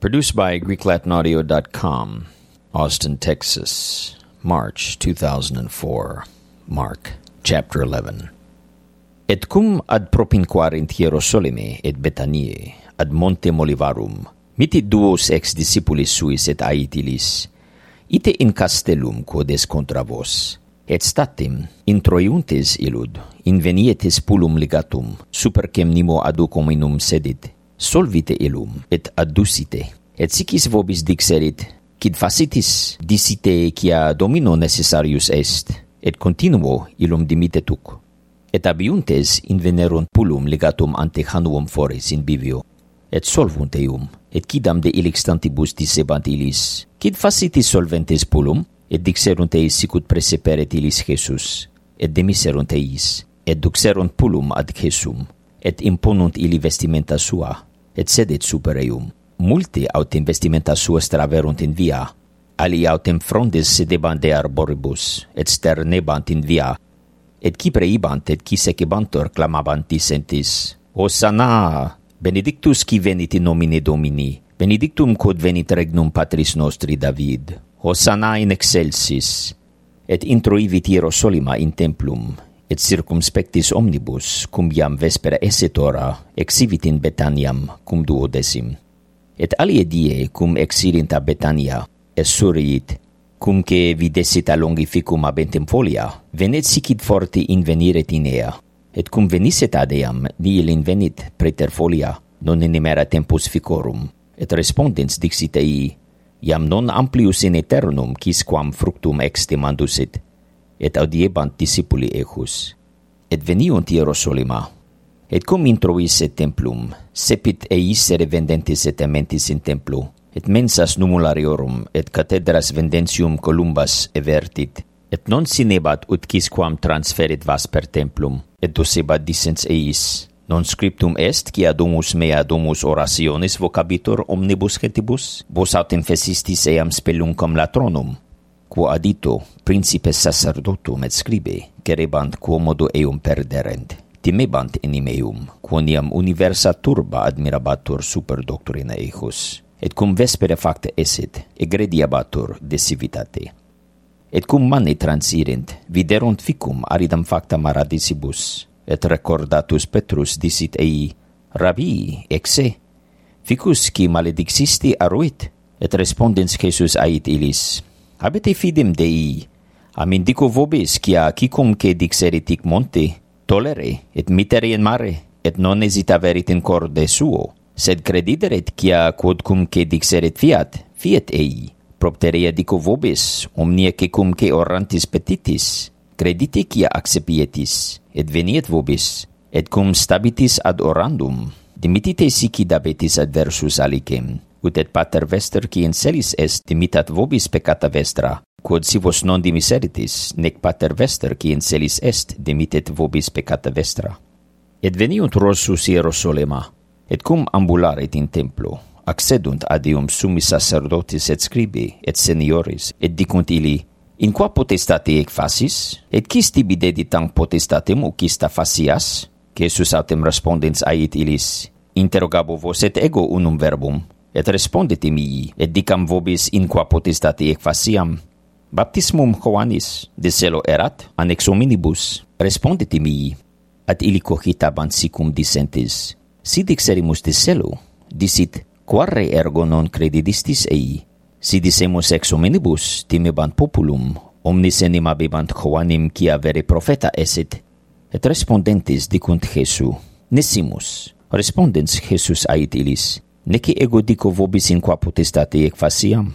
Produced by GreekLatinAudio.com, Austin, Texas, March 2004. Mark, Chapter 11. Et cum ad propinquar in Hierosolime et Betanie, ad monte Molivarum, miti duos ex discipulis suis et aetilis, ite in castellum quodes contra vos, et statim introiuntes illud, invenietis pulum ligatum, supercem nimo aducum inum sedit, solvite illum et adducite. Et sicis vobis dixerit, quid facitis dicite quia domino necessarius est, et continuo illum dimittetuc. Et abiuntes in veneron pulum legatum ante Hanuum foris in bivio, et solvunt eum, et quidam de ilextantibus dicebant illis, quid facitis solventes pulum, et dixerunt eis sicut preseperet illis Jesus, et demiserunt eis, et duxerunt pulum ad Jesum, et imponunt illi vestimenta sua, et sedet super eum. Multi aut investimenta sua straverunt in via, ali aut in frondis sedebant de arboribus, et sternebant in via, et qui preibant et qui secebantur clamabant dissentis, Hosanna! Benedictus qui venit in nomine Domini, benedictum quod venit regnum patris nostri David. Hosanna in excelsis, et introivit hierosolima in templum, et circumspectis omnibus, cum iam vespera essitora, exivit in Betaniam, cum duodecim Et alie die, cum exirint a Betania, essuriit, cumque videsit a longificum abentem folia, venet sicit forti inveniret in ea, et cum veniset ad eam, nihil invenit preter folia, non inimera tempus ficorum, et respondens dixit ei, iam non amplius in aeternum, quisquam fructum extimandusit, et audiebant discipuli ejus. Et veniunt Hierosolima, et cum introis et templum, sepit eisere vendentis et amentis in templu, et mensas numulariorum, et cathedras vendentium columbas evertit, et non sinebat ut quisquam transferit vas per templum, et docebat dissens eis, non scriptum est, quia domus mea domus orationis vocabitur omnibus gentibus, vos aut fesistis eam speluncam latronum, quadito principes sacerdotum et scribe, cerebant quomodo eum perderent, timebant enim eum, quoniam universa turba admirabatur super doctrina ejus et cum vespere facta esit, egrediabatur de civitate. Et cum mane transirent, viderunt ficum aridam facta maradisibus, et recordatus Petrus disit ei, Rabi, exe, ficus qui maledixisti aruit, et respondens Jesus ait ilis, Habete fidem Dei, amindico vobis, quia quicumque dixeritic monte, tolere, et mitere in mare, et non hesitaverit in corde suo, sed credideret quia quodcumque dixerit fiat, fiat ei. Propteria dico vobis, omnia quicumque orantis petitis, credite quia accepietis, et veniet vobis, et cum stabitis ad orandum, dimittite sici dabetis adversus alicem, ut et pater vester qui in celis est dimitat vobis peccata vestra, quod si vos non dimiseritis, nec pater vester qui in celis est dimitet vobis peccata vestra. Et veniunt Rossus Hierosolema, et cum ambularet in templo, accedunt adium summi sacerdotis et scribi, et senioris, et dicunt ili, In qua potestate ec facis? Et quis tibi deditam potestatem ucista facias? Jesus autem respondens ait ilis, interrogabo vos et ego unum verbum, et respondit timii, et dicam vobis in qua potestati equasiam, baptismum Joannis, dicelo erat, an ex hominibus, respondit timii, ad ili cogitabant sicum dissentis, si dixerimus dicelo, disit, quare ergo non credidistis ei, si dicemus ex hominibus, timebant populum, omnis enim abebant Joannim, cia vere profeta esit, et respondentis dicunt Jesu, nesimus, respondens Jesus ait ilis, Nec ego dico vobis in qua potestate ec faciam?